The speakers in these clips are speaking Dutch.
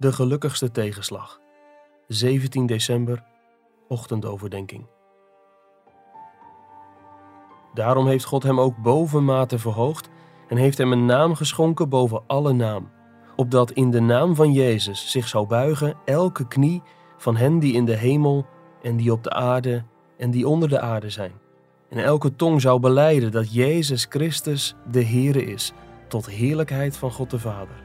De gelukkigste tegenslag. 17 december, ochtendoverdenking. Daarom heeft God hem ook bovenmate verhoogd en heeft hem een naam geschonken boven alle naam, opdat in de naam van Jezus zich zou buigen elke knie van hen die in de hemel en die op de aarde en die onder de aarde zijn. En elke tong zou beleiden dat Jezus Christus de Heere is, tot heerlijkheid van God de Vader.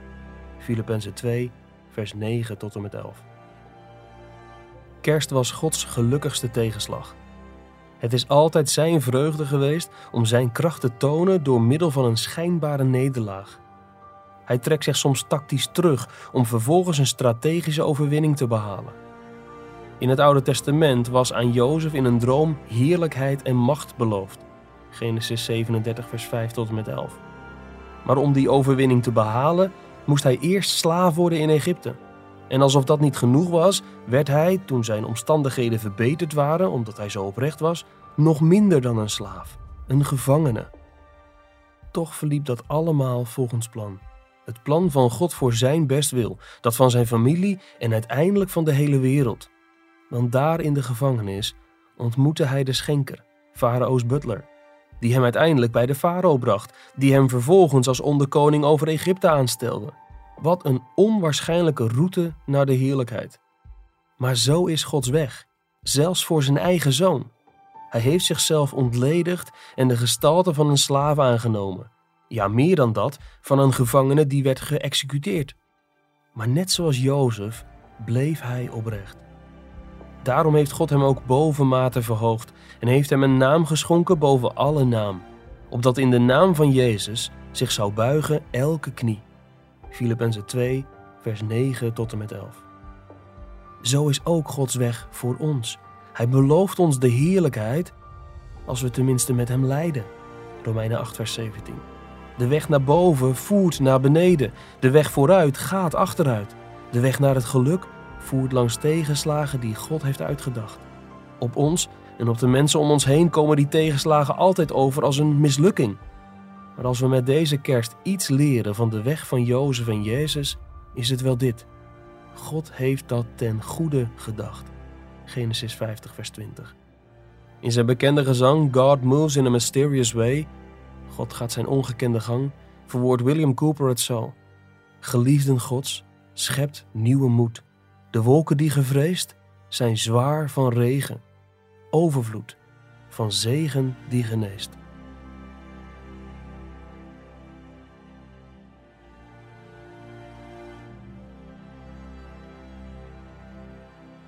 Filippenzen 2, vers 9 tot en met 11. Kerst was Gods gelukkigste tegenslag. Het is altijd zijn vreugde geweest om zijn kracht te tonen door middel van een schijnbare nederlaag. Hij trekt zich soms tactisch terug om vervolgens een strategische overwinning te behalen. In het Oude Testament was aan Jozef in een droom heerlijkheid en macht beloofd. Genesis 37, vers 5 tot en met 11. Maar om die overwinning te behalen, moest hij eerst slaaf worden in Egypte. En alsof dat niet genoeg was, werd hij, toen zijn omstandigheden verbeterd waren, omdat hij zo oprecht was, nog minder dan een slaaf, een gevangene. Toch verliep dat allemaal volgens plan. Het plan van God voor zijn bestwil, dat van zijn familie en uiteindelijk van de hele wereld. Want daar in de gevangenis ontmoette hij de schenker, Farao's butler, die hem uiteindelijk bij de farao bracht, die hem vervolgens als onderkoning over Egypte aanstelde. Wat een onwaarschijnlijke route naar de heerlijkheid. Maar zo is Gods weg, zelfs voor zijn eigen zoon. Hij heeft zichzelf ontledigd en de gestalte van een slaaf aangenomen. Ja, meer dan dat, van een gevangene die werd geëxecuteerd. Maar net zoals Jozef bleef hij oprecht. Daarom heeft God hem ook bovenmate verhoogd en heeft hem een naam geschonken boven alle naam, opdat in de naam van Jezus zich zou buigen elke knie. Filippenzen 2, vers 9 tot en met 11. Zo is ook Gods weg voor ons. Hij belooft ons de heerlijkheid als we tenminste met hem lijden. Romeinen 8, vers 17. De weg naar boven voert naar beneden. De weg vooruit gaat achteruit. De weg naar het geluk voert langs tegenslagen die God heeft uitgedacht. Op ons en op de mensen om ons heen komen die tegenslagen altijd over als een mislukking. Maar als we met deze kerst iets leren van de weg van Jozef en Jezus, is het wel dit. God heeft dat ten goede gedacht. Genesis 50, vers 20. In zijn bekende gezang God Moves in a Mysterious Way, God gaat zijn ongekende gang, verwoordt William Cooper het zo. Geliefden Gods, schept nieuwe moed. De wolken die gevreesd zijn zwaar van regen, overvloed van zegen die geneest.